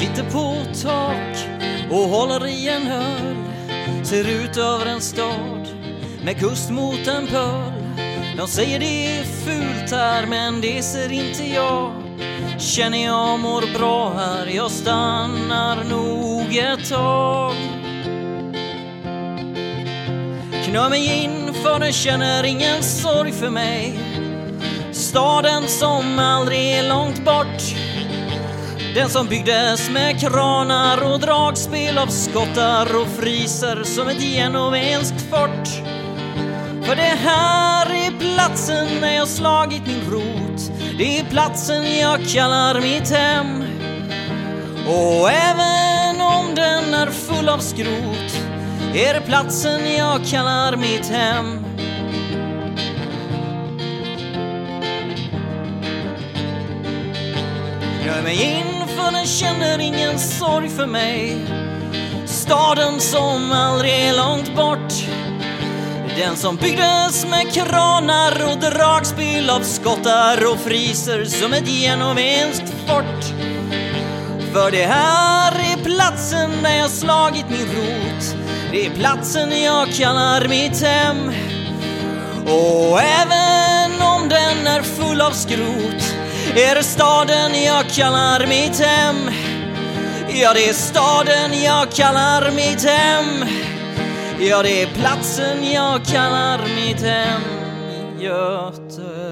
sitter på tak och håller i en öl Ser ut över en stad med kust mot en pöl. De säger det är fult här men det ser inte jag. Känner jag mår bra här, jag stannar nog ett tag. Knör mig in för den känner ingen sorg för mig. Staden som aldrig är långt bort den som byggdes med kranar och dragspel av skottar och friser som ett genovenskt fort. För det här är platsen där jag slagit min rot. Det är platsen jag kallar mitt hem. Och även om den är full av skrot är det platsen jag kallar mitt hem. Gör mig in för den känner ingen sorg för mig. Staden som aldrig är långt bort. Den som byggdes med kranar och dragspel av skottar och friser som ett genovenskt fort. För det här är platsen där jag slagit min rot. Det är platsen jag kallar mitt hem. Och även om den är full av skrot är det staden jag kallar mitt hem. Ja, det är staden jag kallar mitt hem. Ja, det är platsen jag kallar mitt hem. Göteborg.